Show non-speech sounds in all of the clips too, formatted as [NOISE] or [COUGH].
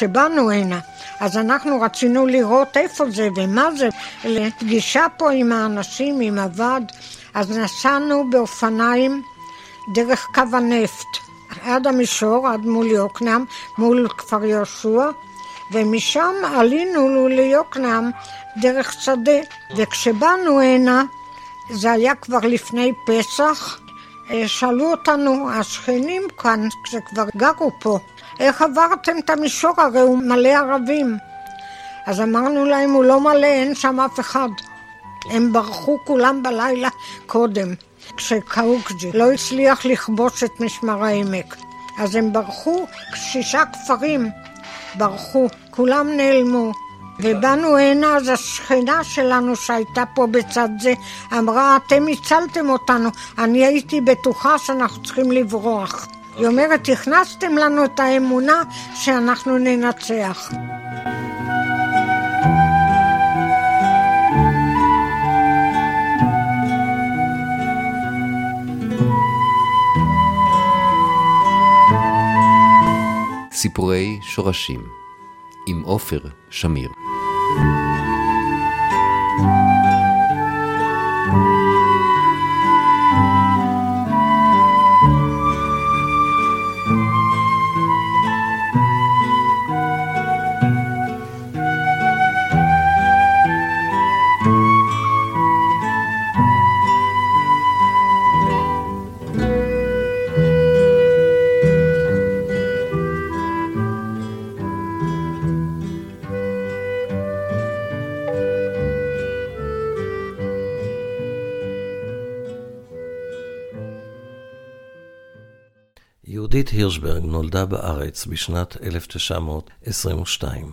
כשבאנו הנה, אז אנחנו רצינו לראות איפה זה ומה זה, לפגישה פה עם האנשים, עם הוועד, אז נסענו באופניים דרך קו הנפט, עד המישור, עד מול יוקנעם, מול כפר יהושע, ומשם עלינו ליוקנעם דרך שדה, וכשבאנו הנה, זה היה כבר לפני פסח, שאלו אותנו השכנים כאן, כשכבר גרו פה, איך עברתם את המישור? הרי הוא מלא ערבים. אז אמרנו להם, הוא לא מלא, אין שם אף אחד. הם ברחו כולם בלילה קודם, כשקאוקג'י לא הצליח לכבוש את משמר העמק. אז הם ברחו, שישה כפרים ברחו, כולם נעלמו. ובאנו הנה, אז השכנה שלנו שהייתה פה בצד זה, אמרה, אתם הצלתם אותנו, אני הייתי בטוחה שאנחנו צריכים לברוח. היא אומרת, הכנסתם לנו את האמונה שאנחנו ננצח. סיפורי שורשים עם עופר שמיר יהודית הירשברג נולדה בארץ בשנת 1922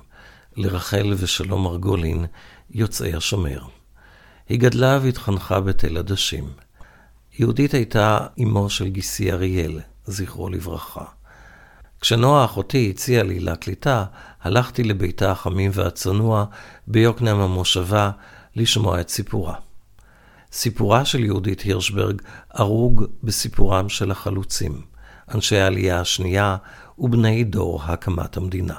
לרחל ושלום מרגולין, יוצאי השומר. היא גדלה והתחנכה בתל עדשים. יהודית הייתה אמו של גיסי אריאל, זכרו לברכה. כשנועה אחותי הציעה לי להקליטה, הלכתי לביתה החמים והצנוע ביוקנעם המושבה לשמוע את סיפורה. סיפורה של יהודית הירשברג ארוג בסיפורם של החלוצים. אנשי העלייה השנייה ובני דור הקמת המדינה.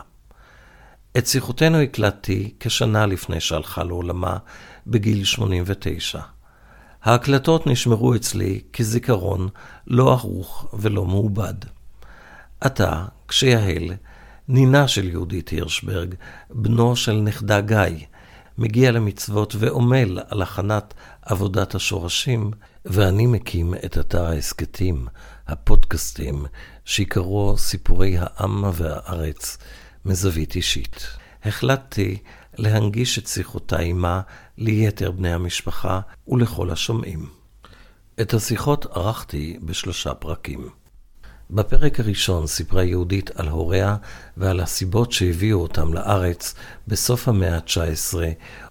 את שיחותינו הקלטתי כשנה לפני שהלכה לעולמה, בגיל 89. ההקלטות נשמרו אצלי כזיכרון לא ערוך ולא מעובד. עתה, כשיהל, נינה של יהודית הירשברג, בנו של נכדה גיא, מגיע למצוות ועמל על הכנת עבודת השורשים, ואני מקים את אתר ההסכתים, הפודקאסטים, שיקראו סיפורי העם והארץ מזווית אישית. החלטתי להנגיש את שיחותיי עימה ליתר בני המשפחה ולכל השומעים. את השיחות ערכתי בשלושה פרקים. בפרק הראשון סיפרה יהודית על הוריה ועל הסיבות שהביאו אותם לארץ בסוף המאה ה-19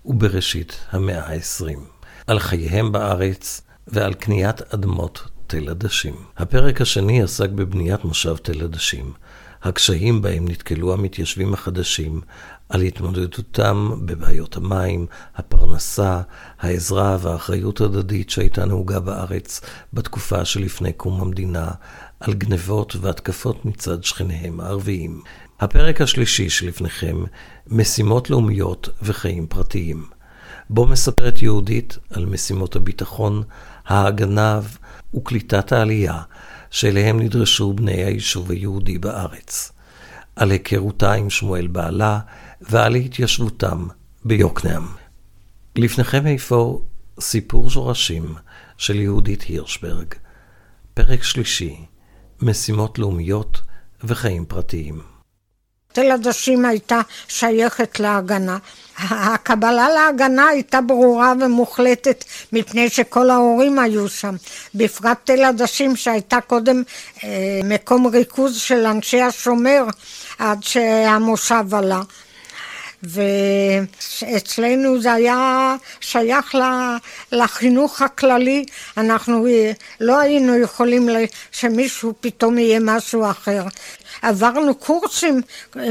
ובראשית המאה ה-20. על חייהם בארץ ועל קניית אדמות תל עדשים. הפרק השני עסק בבניית מושב תל עדשים, הקשיים בהם נתקלו המתיישבים החדשים, על התמודדותם בבעיות המים, הפרנסה, העזרה והאחריות הדדית שהייתה נהוגה בארץ בתקופה שלפני קום המדינה, על גנבות והתקפות מצד שכניהם הערביים. הפרק השלישי שלפניכם, משימות לאומיות וחיים פרטיים. בו מספרת יהודית על משימות הביטחון, ההגנה וקליטת העלייה שאליהם נדרשו בני היישוב היהודי בארץ, על היכרותה עם שמואל בעלה ועל התיישבותם ביוקנעם. לפניכם איפה סיפור שורשים של יהודית הירשברג, פרק שלישי, משימות לאומיות וחיים פרטיים. תל עדשים הייתה שייכת להגנה. הקבלה להגנה הייתה ברורה ומוחלטת מפני שכל ההורים היו שם. בפרט תל עדשים שהייתה קודם אה, מקום ריכוז של אנשי השומר עד שהמושב עלה. ואצלנו זה היה שייך לחינוך הכללי, אנחנו אה, לא היינו יכולים שמישהו פתאום יהיה משהו אחר. עברנו קורסים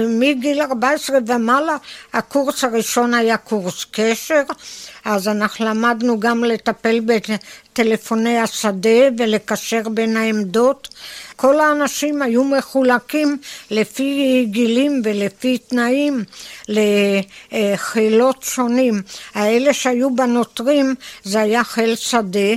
מגיל 14 ומעלה, הקורס הראשון היה קורס קשר, אז אנחנו למדנו גם לטפל טלפוני השדה ולקשר בין העמדות. כל האנשים היו מחולקים לפי גילים ולפי תנאים לחילות שונים. האלה שהיו בנוטרים זה היה חיל שדה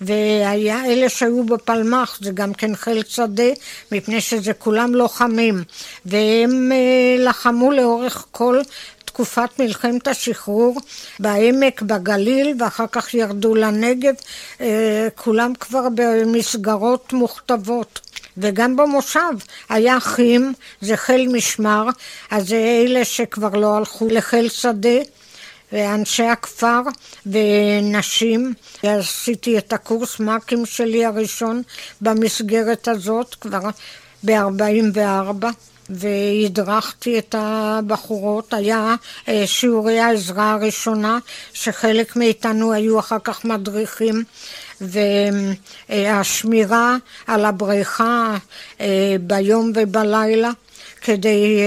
והיה אלה שהיו בפלמ"ח זה גם כן חיל שדה מפני שזה כולם לוחמים והם אה, לחמו לאורך כל תקופת מלחמת השחרור בעמק, בגליל, ואחר כך ירדו לנגב, אה, כולם כבר במסגרות מוכתבות. וגם במושב היה אחים, זה חיל משמר, אז זה אלה שכבר לא הלכו לחיל שדה, ואנשי הכפר ונשים. עשיתי את הקורס מ"כים שלי הראשון במסגרת הזאת כבר ב-44. והדרכתי את הבחורות, היה אה, שיעורי העזרה הראשונה, שחלק מאיתנו היו אחר כך מדריכים, והשמירה על הבריכה אה, ביום ובלילה. כדי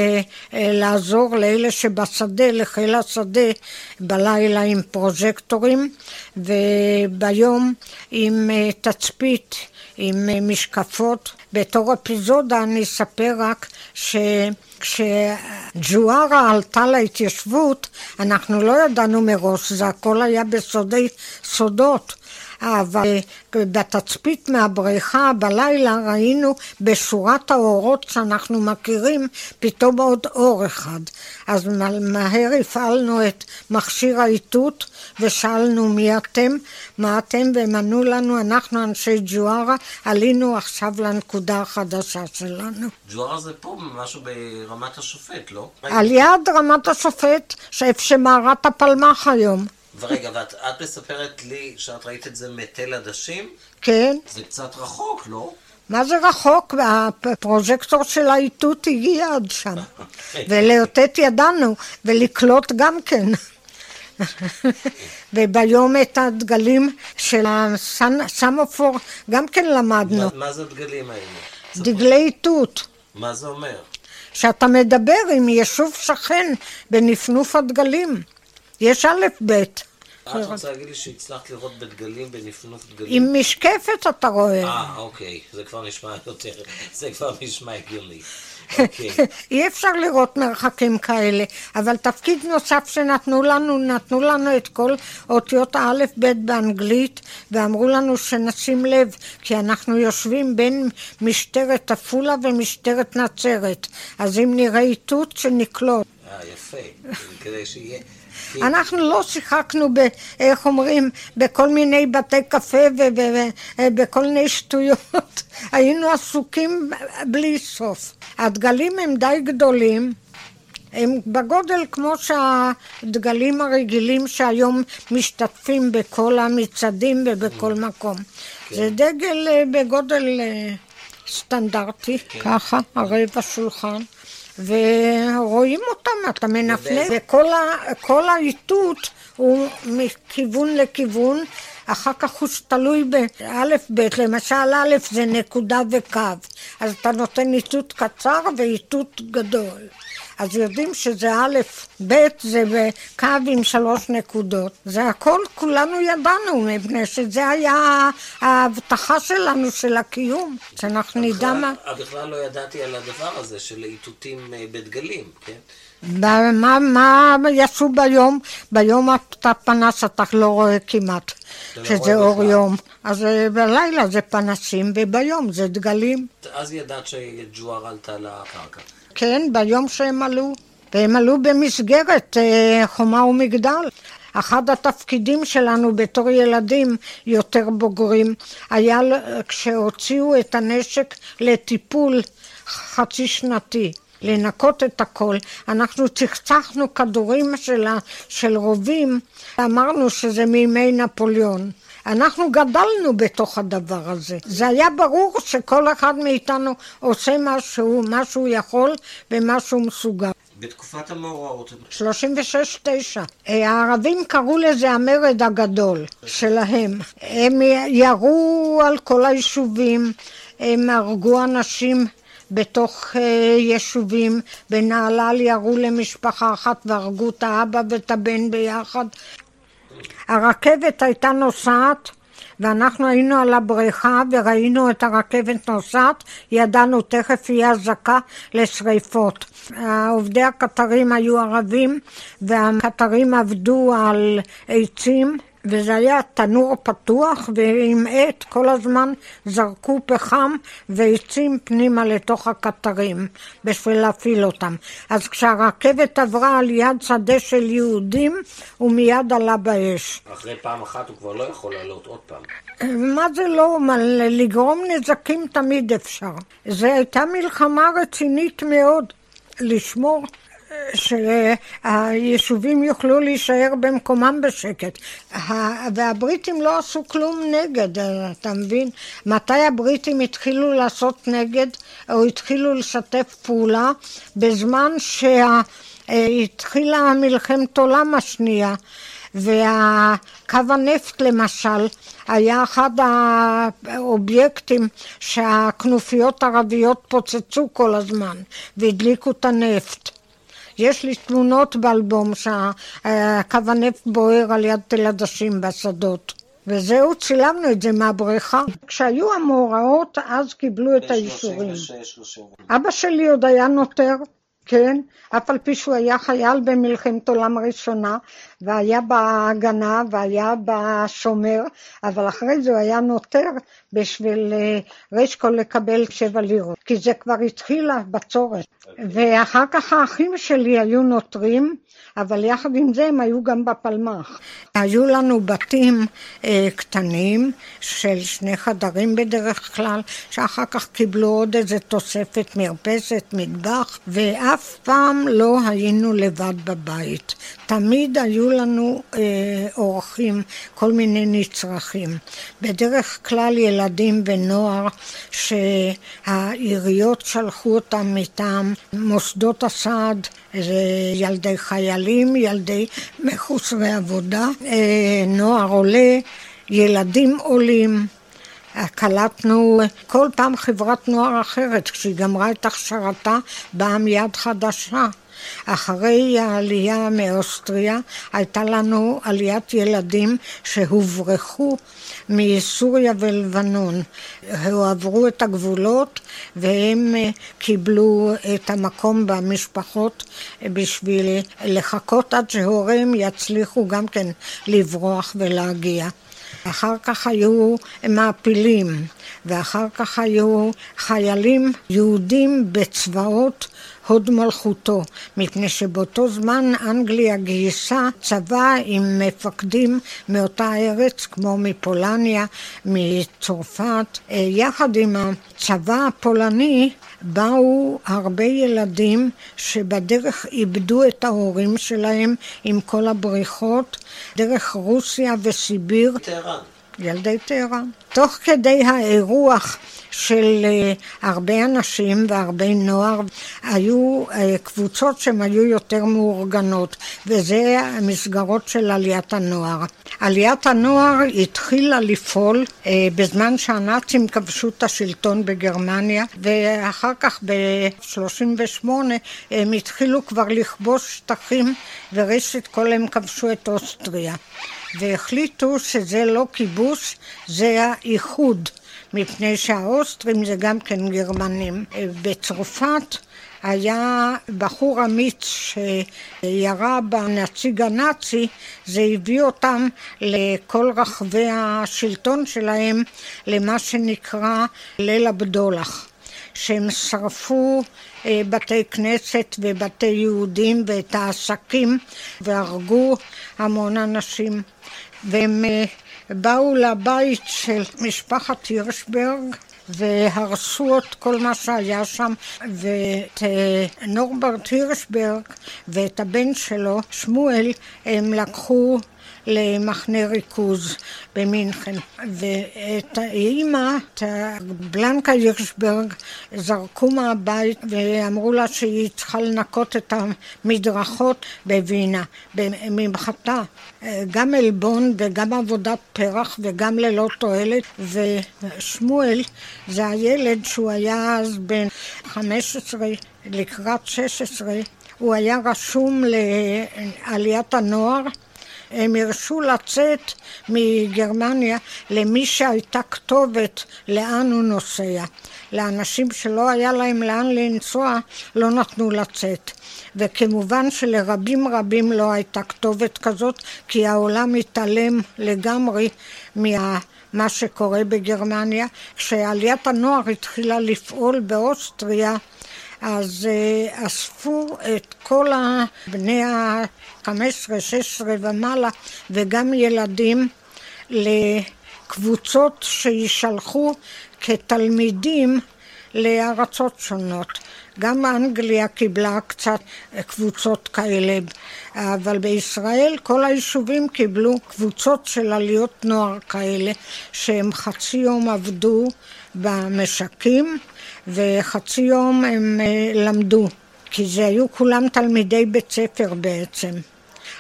לעזור לאלה שבשדה, לחיל השדה, בלילה עם פרוז'קטורים, וביום עם תצפית, עם משקפות. בתור אפיזודה אני אספר רק ש... כשג'וארה עלתה להתיישבות, אנחנו לא ידענו מראש, זה הכל היה בסודי סודות. אבל בתצפית מהבריכה בלילה ראינו בשורת האורות שאנחנו מכירים פתאום עוד אור אחד. אז מהר הפעלנו את מכשיר האיתות ושאלנו מי אתם, מה אתם, והם ענו לנו, אנחנו אנשי ג'וארה, עלינו עכשיו לנקודה החדשה שלנו. ג'וארה זה פה, משהו ברמת השופט, לא? על יד רמת השופט, שאיפה שמערת הפלמ"ח היום. ורגע, ואת את מספרת לי שאת ראית את זה מתל עדשים? כן. זה קצת רחוק, לא? מה זה רחוק? הפרוז'קטור של האיתות הגיע עד שם. [LAUGHS] ולאותת ידענו, ולקלוט גם כן. [LAUGHS] וביום את הדגלים של הסמופור גם כן למדנו. מה, מה זה הדגלים האלה? דגלי איתות. מה זה אומר? שאתה מדבר עם יישוב שכן בנפנוף הדגלים. יש א' ב'. את רוצה להגיד לי שהצלחת לראות בדגלים, בנפנוף דגלים? עם משקפת אתה רואה. אה, אוקיי. זה כבר נשמע יותר, זה כבר נשמע הגיוני. אוקיי. [LAUGHS] אי אפשר לראות מרחקים כאלה, אבל תפקיד נוסף שנתנו לנו, נתנו לנו את כל אותיות האלף-בית באנגלית, ואמרו לנו שנשים לב, כי אנחנו יושבים בין משטרת עפולה ומשטרת נצרת, אז אם נראה איתות שנקלוט. אה, יפה. כדי שיהיה... אנחנו לא שיחקנו, ב, איך אומרים, בכל מיני בתי קפה ובכל מיני שטויות. [LAUGHS] היינו עסוקים בלי סוף. הדגלים הם די גדולים. הם בגודל כמו שהדגלים הרגילים שהיום משתתפים בכל המצעדים ובכל מקום. כן. זה דגל אה, בגודל אה, סטנדרטי, כן. ככה, הרבע שולחן. ורואים אותם, אתה מנפנף, וכל האיתות הוא מכיוון לכיוון, אחר כך הוא תלוי באלף בית, למשל א' זה נקודה וקו, אז אתה נותן איתות קצר ואיתות גדול. אז יודעים שזה א', ב', זה בקו עם שלוש נקודות. זה הכל, כולנו ידענו, מפני שזה היה ההבטחה שלנו, של הקיום, שאנחנו נדע מה... בכלל לא ידעתי על הדבר הזה של איתותים אה, בדגלים, כן? מה, מה יעשו ביום? ביום אתה פנס אתה לא רואה כמעט, לא שזה אור בכלל. יום. אז אה, בלילה זה פנסים וביום זה דגלים. אז ידעת שג'ואר עלתה לקרקע. כן, ביום שהם עלו. והם עלו במסגרת אה, חומה ומגדל. אחד התפקידים שלנו בתור ילדים יותר בוגרים היה כשהוציאו את הנשק לטיפול חצי שנתי. לנקות את הכל. אנחנו צחצחנו כדורים של, של רובים, אמרנו שזה מימי נפוליאון. אנחנו גדלנו בתוך הדבר הזה. זה היה ברור שכל אחד מאיתנו עושה משהו, מה שהוא יכול ומה שהוא מסוגל. בתקופת המאורעות. 36-9. הערבים קראו לזה המרד הגדול שלהם. הם ירו על כל היישובים, הם הרגו אנשים בתוך uh, יישובים, בנהלל ירו למשפחה אחת והרגו את האבא ואת הבן ביחד. הרכבת הייתה נוסעת ואנחנו היינו על הבריכה וראינו את הרכבת נוסעת, ידענו תכף יהיה אזעקה לשריפות. עובדי הקטרים היו ערבים והקטרים עבדו על עצים וזה היה תנור פתוח ועם עט כל הזמן זרקו פחם ועצים פנימה לתוך הקטרים בשביל להפעיל אותם. אז כשהרכבת עברה על יד שדה של יהודים הוא מיד עלה באש. אחרי פעם אחת הוא כבר לא יכול לעלות עוד פעם. מה זה לא? מה, לגרום נזקים תמיד אפשר. זו הייתה מלחמה רצינית מאוד. לשמור שהיישובים יוכלו להישאר במקומם בשקט. והבריטים לא עשו כלום נגד, אתה מבין? מתי הבריטים התחילו לעשות נגד, או התחילו לשתף פעולה? בזמן שהתחילה מלחמת עולם השנייה. והקו הנפט למשל היה אחד האובייקטים שהכנופיות הערביות פוצצו כל הזמן והדליקו את הנפט. יש לי תמונות באלבום שהקו הנפט בוער על יד תל עדשים בשדות. וזהו, צילמנו את זה מהבריכה. כשהיו המאורעות, אז קיבלו את האישורים. אבא שלי עוד היה נותר, כן, אף על פי שהוא היה חייל במלחמת עולם ראשונה, והיה בהגנה והיה בשומר, אבל אחרי זה הוא היה נותר בשביל אה, רשקול לקבל שבע לירות, כי זה כבר התחילה בצורת. ואחר כך האחים שלי היו נותרים, אבל יחד עם זה הם היו גם בפלמ"ח. היו לנו בתים אה, קטנים של שני חדרים בדרך כלל, שאחר כך קיבלו עוד איזה תוספת מרפסת, מטבח, ואף פעם לא היינו לבד בבית. תמיד היו לנו אה, אורחים, כל מיני נצרכים. בדרך כלל ילדים ונוער שהעיריות שלחו אותם מטעם מוסדות הסעד, זה ילדי חיילים, ילדי מחוסרי עבודה, אה, נוער עולה, ילדים עולים. קלטנו כל פעם חברת נוער אחרת, כשהיא גמרה את הכשרתה באה מיד חדשה. אחרי העלייה מאוסטריה הייתה לנו עליית ילדים שהוברחו מסוריה ולבנון. הועברו את הגבולות והם אה, קיבלו את המקום במשפחות בשביל לחכות עד שהוריהם יצליחו גם כן לברוח ולהגיע. אחר כך היו מעפילים, ואחר כך היו חיילים יהודים בצבאות הוד מלכותו, מפני שבאותו זמן אנגליה גייסה צבא עם מפקדים מאותה ארץ, כמו מפולניה, מצרפת. אה, יחד עם הצבא הפולני באו הרבה ילדים שבדרך איבדו את ההורים שלהם עם כל הבריחות, דרך רוסיה וסיביר. טהרן. ילדי טהרן. תוך כדי האירוח של אה, הרבה אנשים והרבה נוער, היו אה, קבוצות שהן היו יותר מאורגנות, וזה המסגרות של עליית הנוער. עליית הנוער התחילה לפעול אה, בזמן שהנאצים כבשו את השלטון בגרמניה, ואחר כך ב-38 הם התחילו כבר לכבוש שטחים, וראשית כל הם כבשו את אוסטריה. והחליטו שזה לא כיבוש, זה האיחוד, מפני שהאוסטרים זה גם כן גרמנים. בצרפת היה בחור אמיץ שירה בנציג הנאצי, זה הביא אותם לכל רחבי השלטון שלהם למה שנקרא ליל הבדולח. שהם שרפו אה, בתי כנסת ובתי יהודים ואת העסקים והרגו המון אנשים. והם אה, באו לבית של משפחת הירשברג והרסו את כל מה שהיה שם ואת אה, נורברט הירשברג ואת הבן שלו שמואל הם לקחו למחנה ריכוז במינכן. ואת האימא, את בלנקה הירשברג, זרקו מהבית ואמרו לה שהיא צריכה לנקות את המדרכות בווינה, ממחטה. גם עלבון וגם עבודת פרח וגם ללא תועלת. ושמואל זה הילד שהוא היה אז בן 15 לקראת 16, הוא היה רשום לעליית הנוער הם הרשו לצאת מגרמניה למי שהייתה כתובת לאן הוא נוסע. לאנשים שלא היה להם לאן לנסוע, לא נתנו לצאת. וכמובן שלרבים רבים לא הייתה כתובת כזאת, כי העולם התעלם לגמרי ממה שקורה בגרמניה. כשעליית הנוער התחילה לפעול באוסטריה, אז uh, אספו את כל בני ה-15, 16 ומעלה, וגם ילדים, לקבוצות שישלחו כתלמידים לארצות שונות. גם אנגליה קיבלה קצת קבוצות כאלה, אבל בישראל כל היישובים קיבלו קבוצות של עליות נוער כאלה, שהם חצי יום עבדו במשקים וחצי יום הם אה, למדו, כי זה היו כולם תלמידי בית ספר בעצם.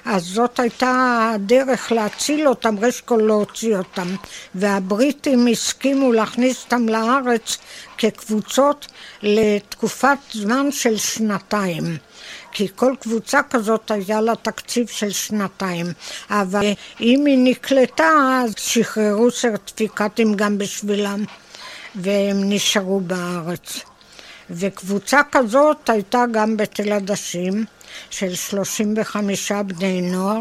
אז זאת הייתה הדרך להציל אותם, ראש כל להוציא אותם. והבריטים הסכימו להכניס אותם לארץ כקבוצות לתקופת זמן של שנתיים. כי כל קבוצה כזאת היה לה תקציב של שנתיים. אבל אם היא נקלטה, אז שחררו סרטיפיקטים גם בשבילם, והם נשארו בארץ. וקבוצה כזאת הייתה גם בתל עדשים. של 35 בני נוער.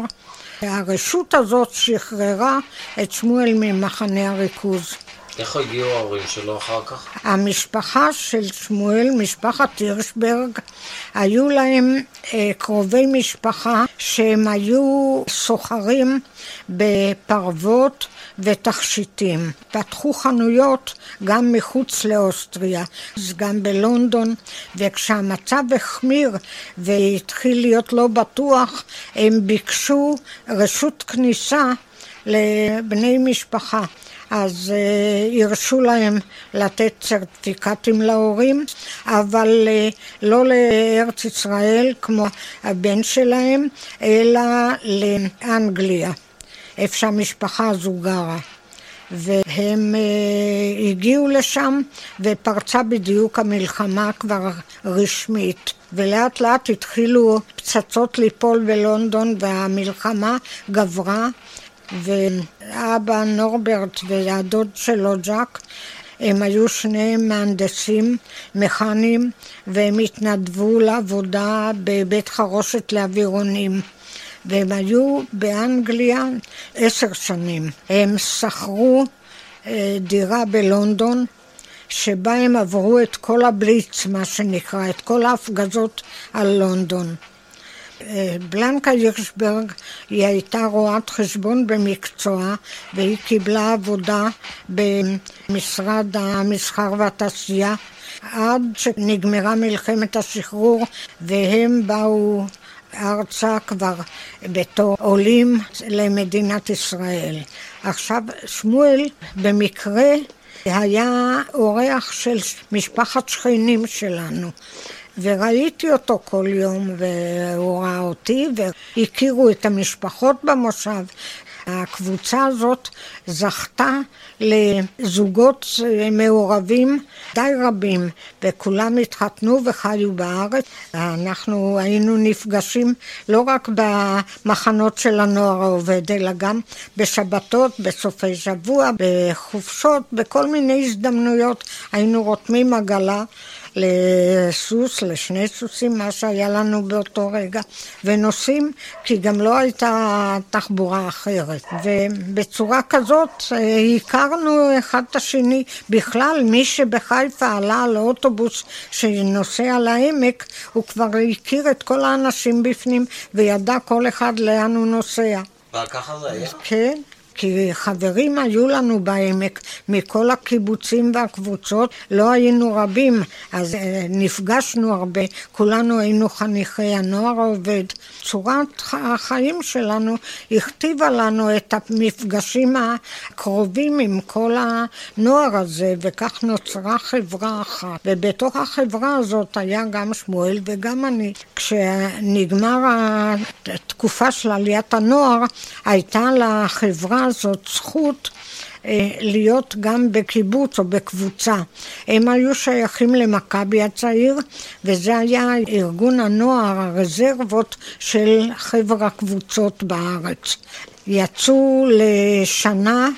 הרשות הזאת שחררה את שמואל ממחנה הריכוז. איך הגיעו ההורים שלו אחר כך? המשפחה של שמואל, משפחת הירשברג, היו להם אה, קרובי משפחה שהם היו סוחרים בפרוות ותכשיטים. פתחו חנויות גם מחוץ לאוסטריה, גם בלונדון, וכשהמצב החמיר והתחיל להיות לא בטוח, הם ביקשו רשות כניסה לבני משפחה. אז uh, הרשו להם לתת סרטיפיקטים להורים, אבל uh, לא לארץ ישראל כמו הבן שלהם, אלא לאנגליה. איפה שהמשפחה הזו גרה. והם uh, הגיעו לשם ופרצה בדיוק המלחמה כבר רשמית. ולאט לאט התחילו פצצות ליפול בלונדון והמלחמה גברה ואבא נורברט והדוד שלו ג'אק הם היו שניהם מהנדסים מכניים והם התנדבו לעבודה בבית חרושת לאווירונים. והם היו באנגליה עשר שנים. הם שכרו אה, דירה בלונדון, שבה הם עברו את כל הבליץ, מה שנקרא, את כל ההפגזות על לונדון. אה, בלנקה הירשברג היא הייתה רואת חשבון במקצועה והיא קיבלה עבודה במשרד המסחר והתעשייה עד שנגמרה מלחמת השחרור והם באו ארצה כבר בתור עולים למדינת ישראל. עכשיו, שמואל במקרה היה אורח של משפחת שכנים שלנו. וראיתי אותו כל יום, והוא ראה אותי, והכירו את המשפחות במושב. הקבוצה הזאת זכתה לזוגות מעורבים די רבים, וכולם התחתנו וחיו בארץ. אנחנו היינו נפגשים לא רק במחנות של הנוער העובד, אלא גם בשבתות, בסופי שבוע, בחופשות, בכל מיני הזדמנויות היינו רותמים עגלה. לסוס, לשני סוסים, מה שהיה לנו באותו רגע, ונוסעים, כי גם לא הייתה תחבורה אחרת. ובצורה כזאת אה, הכרנו אחד את השני. בכלל, מי שבחיפה עלה על האוטובוס שנוסע לעמק, הוא כבר הכיר את כל האנשים בפנים, וידע כל אחד לאן הוא נוסע. וככה זה היה? כן. כי חברים היו לנו בעמק מכל הקיבוצים והקבוצות, לא היינו רבים, אז אה, נפגשנו הרבה, כולנו היינו חניכי הנוער העובד. צורת החיים שלנו הכתיבה לנו את המפגשים הקרובים עם כל הנוער הזה, וכך נוצרה חברה אחת. ובתוך החברה הזאת היה גם שמואל וגם אני. כשנגמר התקופה של עליית הנוער, הייתה לחברה הזאת זכות אה, להיות גם בקיבוץ או בקבוצה. הם היו שייכים למכבי הצעיר, וזה היה ארגון הנוער, הרזרבות של חבר הקבוצות בארץ. יצאו לשנה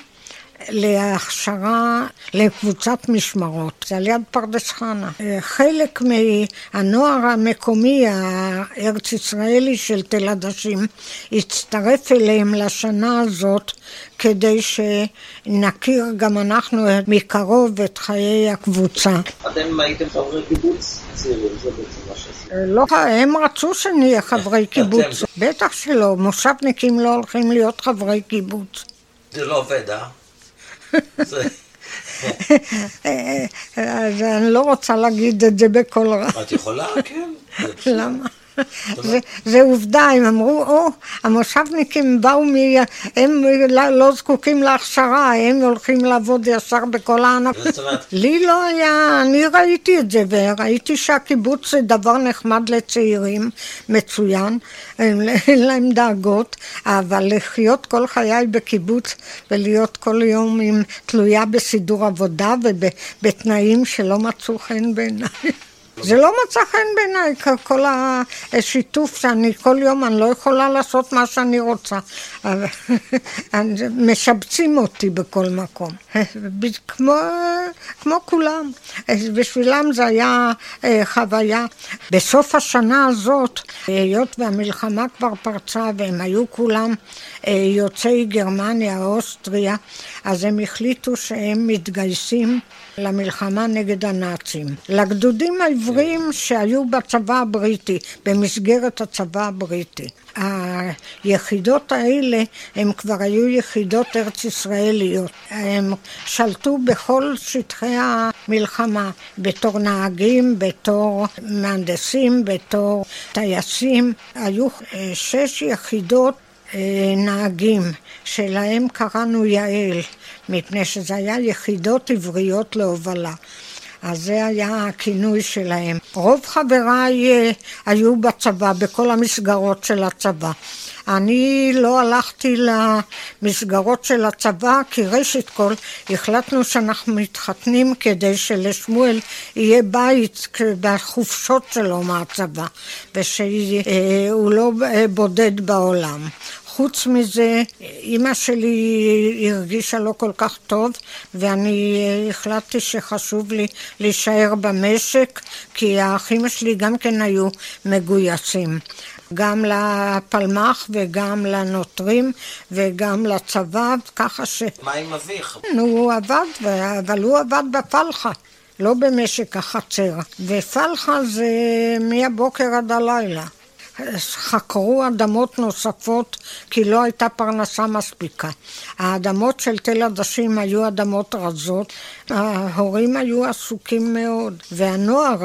להכשרה לקבוצת משמרות, זה על יד פרדס חנה. חלק מהנוער המקומי הארץ ישראלי של תל עדשים הצטרף אליהם לשנה הזאת כדי שנכיר גם אנחנו מקרוב את חיי הקבוצה. אתם הייתם חברי קיבוץ צעירים, זה בעצם מה שעשיתם. לא, הם רצו שנהיה חברי קיבוץ. בטח שלא, מושבניקים לא הולכים להיות חברי קיבוץ. זה לא עובד, אה? אז אני לא רוצה להגיד את זה בקול רע. את יכולה? כן. למה? זה, זה עובדה, הם אמרו, או, המושבניקים באו מ... הם לא, לא זקוקים להכשרה, הם הולכים לעבוד ישר בכל אומרת, לי לא היה, אני ראיתי את זה, וראיתי שהקיבוץ זה דבר נחמד לצעירים, מצוין, אין להם דאגות, אבל לחיות כל חיי בקיבוץ ולהיות כל יום עם, תלויה בסידור עבודה ובתנאים שלא מצאו חן בעיניי. זה לא מצא חן בעיניי, כל השיתוף שאני כל יום, אני לא יכולה לעשות מה שאני רוצה. [LAUGHS] משבצים אותי בכל מקום, [LAUGHS] כמו, כמו כולם. בשבילם זה היה אה, חוויה. בסוף השנה הזאת, היות והמלחמה כבר פרצה והם היו כולם אה, יוצאי גרמניה, אוסטריה, אז הם החליטו שהם מתגייסים למלחמה נגד הנאצים. לגדודים העבריים שהיו בצבא הבריטי, במסגרת הצבא הבריטי. היחידות האלה הם כבר היו יחידות ארץ ישראליות. הם שלטו בכל שטחי המלחמה, בתור נהגים, בתור מהנדסים, בתור טייסים. היו אה, שש יחידות נהגים, שלהם קראנו יעל, מפני שזה היה יחידות עבריות להובלה. אז זה היה הכינוי שלהם. רוב חבריי אה, היו בצבא, בכל המסגרות של הצבא. אני לא הלכתי למסגרות של הצבא, כי ראשית כל החלטנו שאנחנו מתחתנים כדי שלשמואל יהיה בית בחופשות שלו מהצבא, ושהוא לא בודד בעולם. חוץ מזה, אימא שלי הרגישה לא כל כך טוב, ואני החלטתי שחשוב לי להישאר במשק, כי האחים שלי גם כן היו מגויסים. גם לפלמ"ח וגם לנוטרים וגם לצבא, ככה ש... מה עם אביך? כן, הוא עבד, אבל הוא עבד בפלחה, לא במשק החצר. ופלחה זה מהבוקר עד הלילה. חקרו אדמות נוספות כי לא הייתה פרנסה מספיקה. האדמות של תל עדשים היו אדמות רזות, ההורים היו עסוקים מאוד, והנוער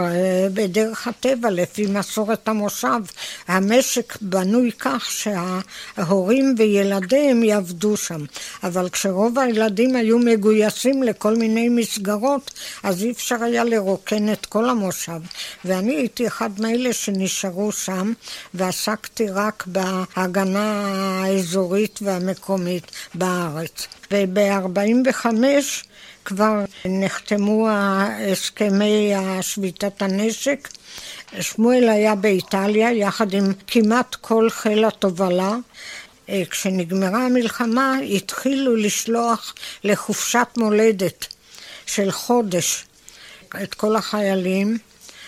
בדרך הטבע, לפי מסורת המושב, המשק בנוי כך שההורים וילדיהם יעבדו שם. אבל כשרוב הילדים היו מגויסים לכל מיני מסגרות, אז אי אפשר היה לרוקן את כל המושב. ואני הייתי אחד מאלה שנשארו שם. ועסקתי רק בהגנה האזורית והמקומית בארץ. וב-45 כבר נחתמו הסכמי שביתת הנשק. שמואל היה באיטליה יחד עם כמעט כל חיל התובלה. כשנגמרה המלחמה התחילו לשלוח לחופשת מולדת של חודש את כל החיילים.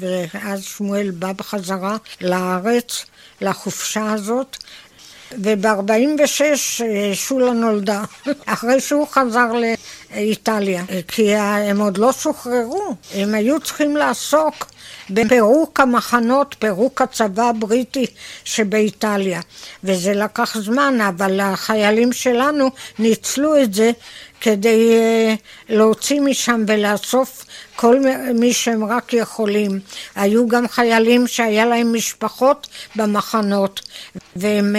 ואז שמואל בא בחזרה לארץ, לחופשה הזאת, וב-46 שולה נולדה, [LAUGHS] אחרי שהוא חזר לאיטליה, כי הם עוד לא שוחררו, הם היו צריכים לעסוק בפירוק המחנות, פירוק הצבא הבריטי שבאיטליה, וזה לקח זמן, אבל החיילים שלנו ניצלו את זה כדי להוציא משם ולאסוף כל מי שהם רק יכולים. היו גם חיילים שהיה להם משפחות במחנות והם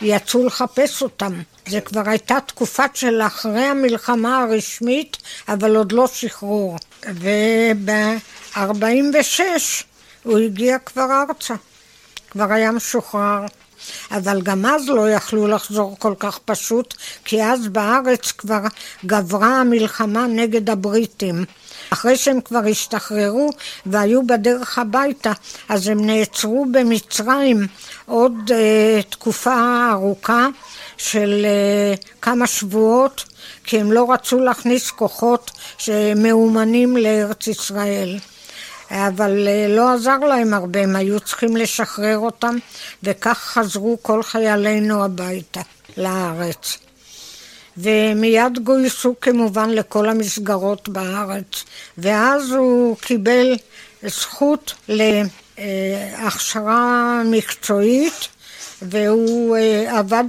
יצאו לחפש אותם. זה כבר הייתה תקופה של אחרי המלחמה הרשמית, אבל עוד לא שחרור. וב-46 הוא הגיע כבר ארצה, כבר היה משוחרר. אבל גם אז לא יכלו לחזור כל כך פשוט, כי אז בארץ כבר גברה המלחמה נגד הבריטים. אחרי שהם כבר השתחררו והיו בדרך הביתה, אז הם נעצרו במצרים עוד uh, תקופה ארוכה של uh, כמה שבועות, כי הם לא רצו להכניס כוחות שמאומנים לארץ ישראל. אבל uh, לא עזר להם הרבה, הם היו צריכים לשחרר אותם, וכך חזרו כל חיילינו הביתה, לארץ. ומיד גויסו כמובן לכל המסגרות בארץ, ואז הוא קיבל זכות להכשרה מקצועית, והוא אה, עבד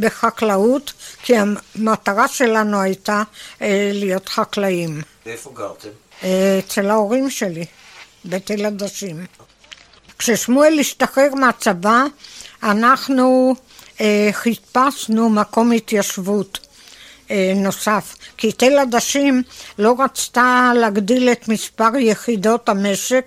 בחקלאות, כי המטרה שלנו הייתה אה, להיות חקלאים. ואיפה גרתם? אה, אצל ההורים שלי, בתל עדשים. כששמואל השתחרר מהצבא, אנחנו חיפשנו מקום התיישבות. אה, נוסף, כי תל עדשים לא רצתה להגדיל את מספר יחידות המשק.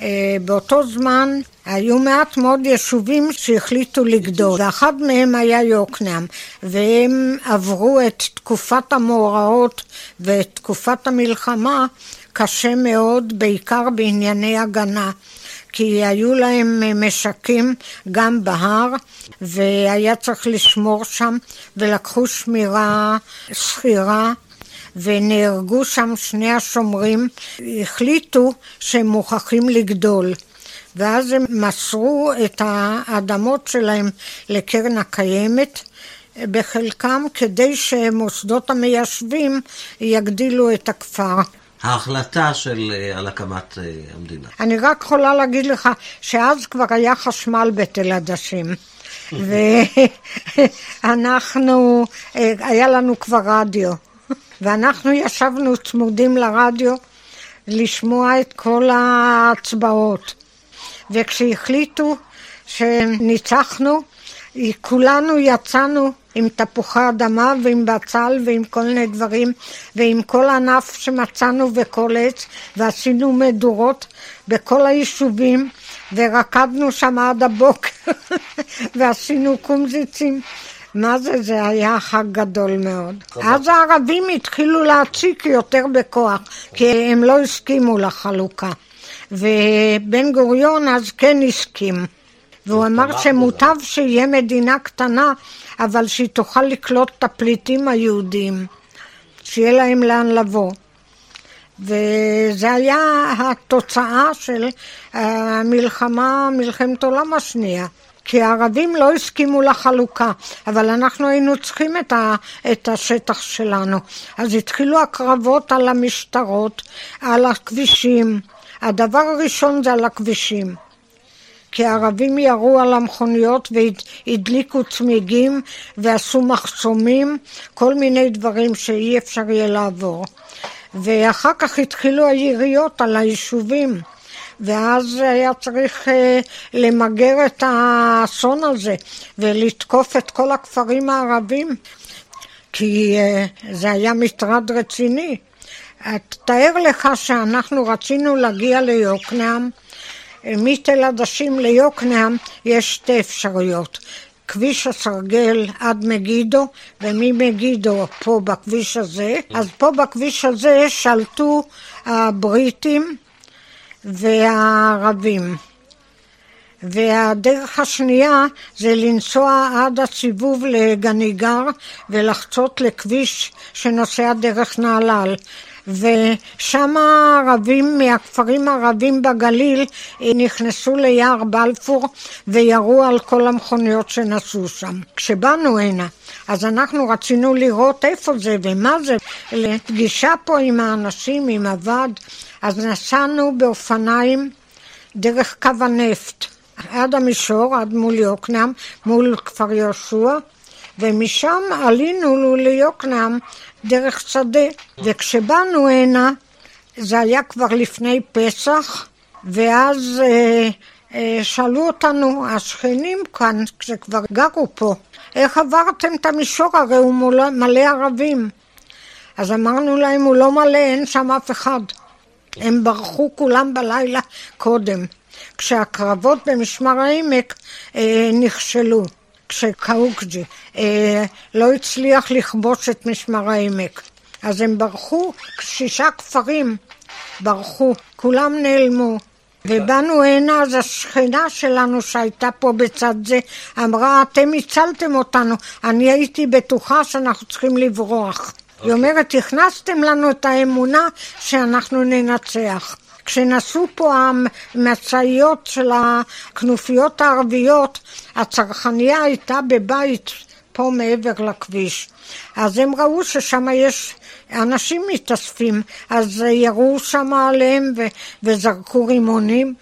אה, באותו זמן היו מעט מאוד יישובים שהחליטו לגדול, ואחד מהם היה יוקנעם, והם עברו את תקופת המאורעות ואת תקופת המלחמה קשה מאוד, בעיקר בענייני הגנה. כי היו להם משקים גם בהר, והיה צריך לשמור שם, ולקחו שמירה שכירה. ונהרגו שם שני השומרים, החליטו שהם מוכרחים לגדול. ואז הם מסרו את האדמות שלהם לקרן הקיימת, בחלקם כדי שמוסדות המיישבים יגדילו את הכפר. ההחלטה של, אה, על הקמת אה, המדינה. אני רק יכולה להגיד לך שאז כבר היה חשמל בתל עדשים. [LAUGHS] ואנחנו, אה, היה לנו כבר רדיו, ואנחנו ישבנו צמודים לרדיו לשמוע את כל ההצבעות. וכשהחליטו שניצחנו, כולנו יצאנו עם תפוחי אדמה ועם בצל ועם כל מיני דברים ועם כל ענף שמצאנו וכל עץ ועשינו מדורות בכל היישובים ורקדנו שם עד הבוקר [LAUGHS] ועשינו קומזיצים מה זה, זה היה חג גדול מאוד. אז הערבים התחילו להציק יותר בכוח, כי הם לא הסכימו לחלוקה. ובן גוריון אז כן הסכים. והוא אמר שמוטב שיהיה מדינה קטנה, אבל שהיא תוכל לקלוט את הפליטים היהודים, שיהיה להם לאן לבוא. וזה היה התוצאה של המלחמה, מלחמת העולם השנייה. כי הערבים לא הסכימו לחלוקה, אבל אנחנו היינו צריכים את, ה, את השטח שלנו. אז התחילו הקרבות על המשטרות, על הכבישים. הדבר הראשון זה על הכבישים. כי הערבים ירו על המכוניות והדליקו צמיגים ועשו מחסומים, כל מיני דברים שאי אפשר יהיה לעבור. ואחר כך התחילו היריות על היישובים. ואז היה צריך uh, למגר את האסון הזה ולתקוף את כל הכפרים הערבים, כי uh, זה היה מטרד רציני. תאר לך שאנחנו רצינו להגיע ליוקנעם, מתל עדשים ליוקנעם יש שתי אפשרויות. כביש הסרגל עד מגידו, וממגידו פה בכביש הזה. אז פה בכביש הזה שלטו הבריטים והערבים. והדרך השנייה זה לנסוע עד הסיבוב לגניגר ולחצות לכביש שנוסע דרך נהלל. ושם הערבים מהכפרים הערבים בגליל נכנסו ליער בלפור וירו על כל המכוניות שנסעו שם. כשבאנו הנה, אז אנחנו רצינו לראות איפה זה ומה זה, לפגישה פה עם האנשים, עם הוועד, אז נסענו באופניים דרך קו הנפט. עד המישור, עד מול יוקנעם, מול כפר יהושע, ומשם עלינו ליוקנעם דרך שדה. וכשבאנו הנה, זה היה כבר לפני פסח, ואז אה, אה, שאלו אותנו השכנים כאן, כשכבר גרו פה, איך עברתם את המישור? הרי הוא מלא, מלא ערבים. אז אמרנו להם, הוא לא מלא, אין שם אף אחד. הם ברחו כולם בלילה קודם, כשהקרבות במשמר העמק אה, נכשלו. כשקאוקג'י אה, לא הצליח לכבוש את משמר העמק. אז הם ברחו, שישה כפרים ברחו, כולם נעלמו. ובאנו הנה, אז השכנה שלנו שהייתה פה בצד זה, אמרה, אתם הצלתם אותנו, אני הייתי בטוחה שאנחנו צריכים לברוח. Okay. היא אוקיי. אומרת, הכנסתם לנו את האמונה שאנחנו ננצח. כשנסעו פה המשאיות של הכנופיות הערביות, הצרכנייה הייתה בבית פה מעבר לכביש. אז הם ראו ששם יש אנשים מתאספים, אז ירו שם עליהם ו- וזרקו רימונים.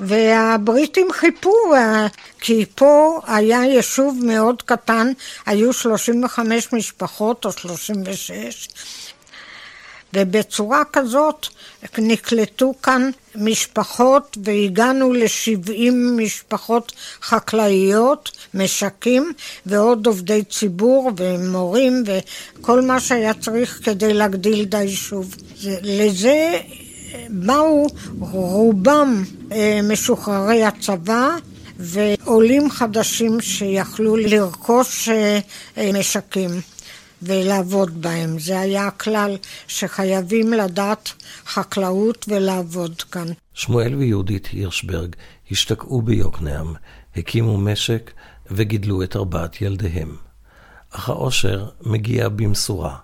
והבריטים חיפו, אה, כי פה היה יישוב מאוד קטן, היו 35 משפחות או 36, ובצורה כזאת נקלטו כאן משפחות והגענו ל-70 משפחות חקלאיות, משקים ועוד עובדי ציבור ומורים וכל מה שהיה צריך כדי להגדיל את היישוב. לזה באו רובם אה, משוחררי הצבא ועולים חדשים שיכלו לרכוש אה, אה, משקים. ולעבוד בהם. זה היה הכלל שחייבים לדעת חקלאות ולעבוד כאן. שמואל ויהודית הירשברג השתקעו ביוקנעם, הקימו משק וגידלו את ארבעת ילדיהם. אך העושר מגיע במשורה,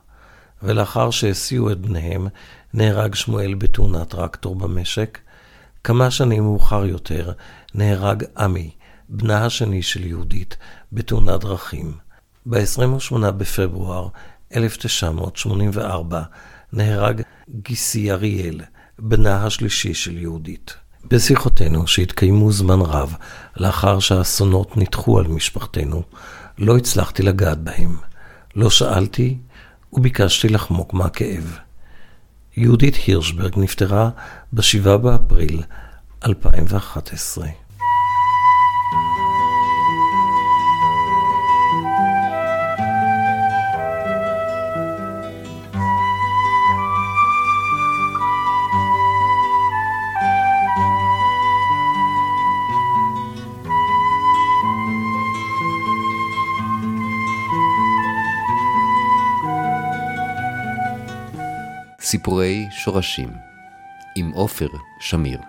ולאחר שהסיעו את בניהם, נהרג שמואל בתאונת טרקטור במשק. כמה שנים מאוחר יותר נהרג עמי, בנה השני של יהודית, בתאונת דרכים. ב-28 בפברואר 1984 נהרג גיסי אריאל, בנה השלישי של יהודית. בשיחותינו, שהתקיימו זמן רב לאחר שהאסונות נדחו על משפחתנו, לא הצלחתי לגעת בהם. לא שאלתי וביקשתי לחמוק מהכאב. יהודית הירשברג נפטרה ב-7 באפריל 2011. סיפורי שורשים עם עופר שמיר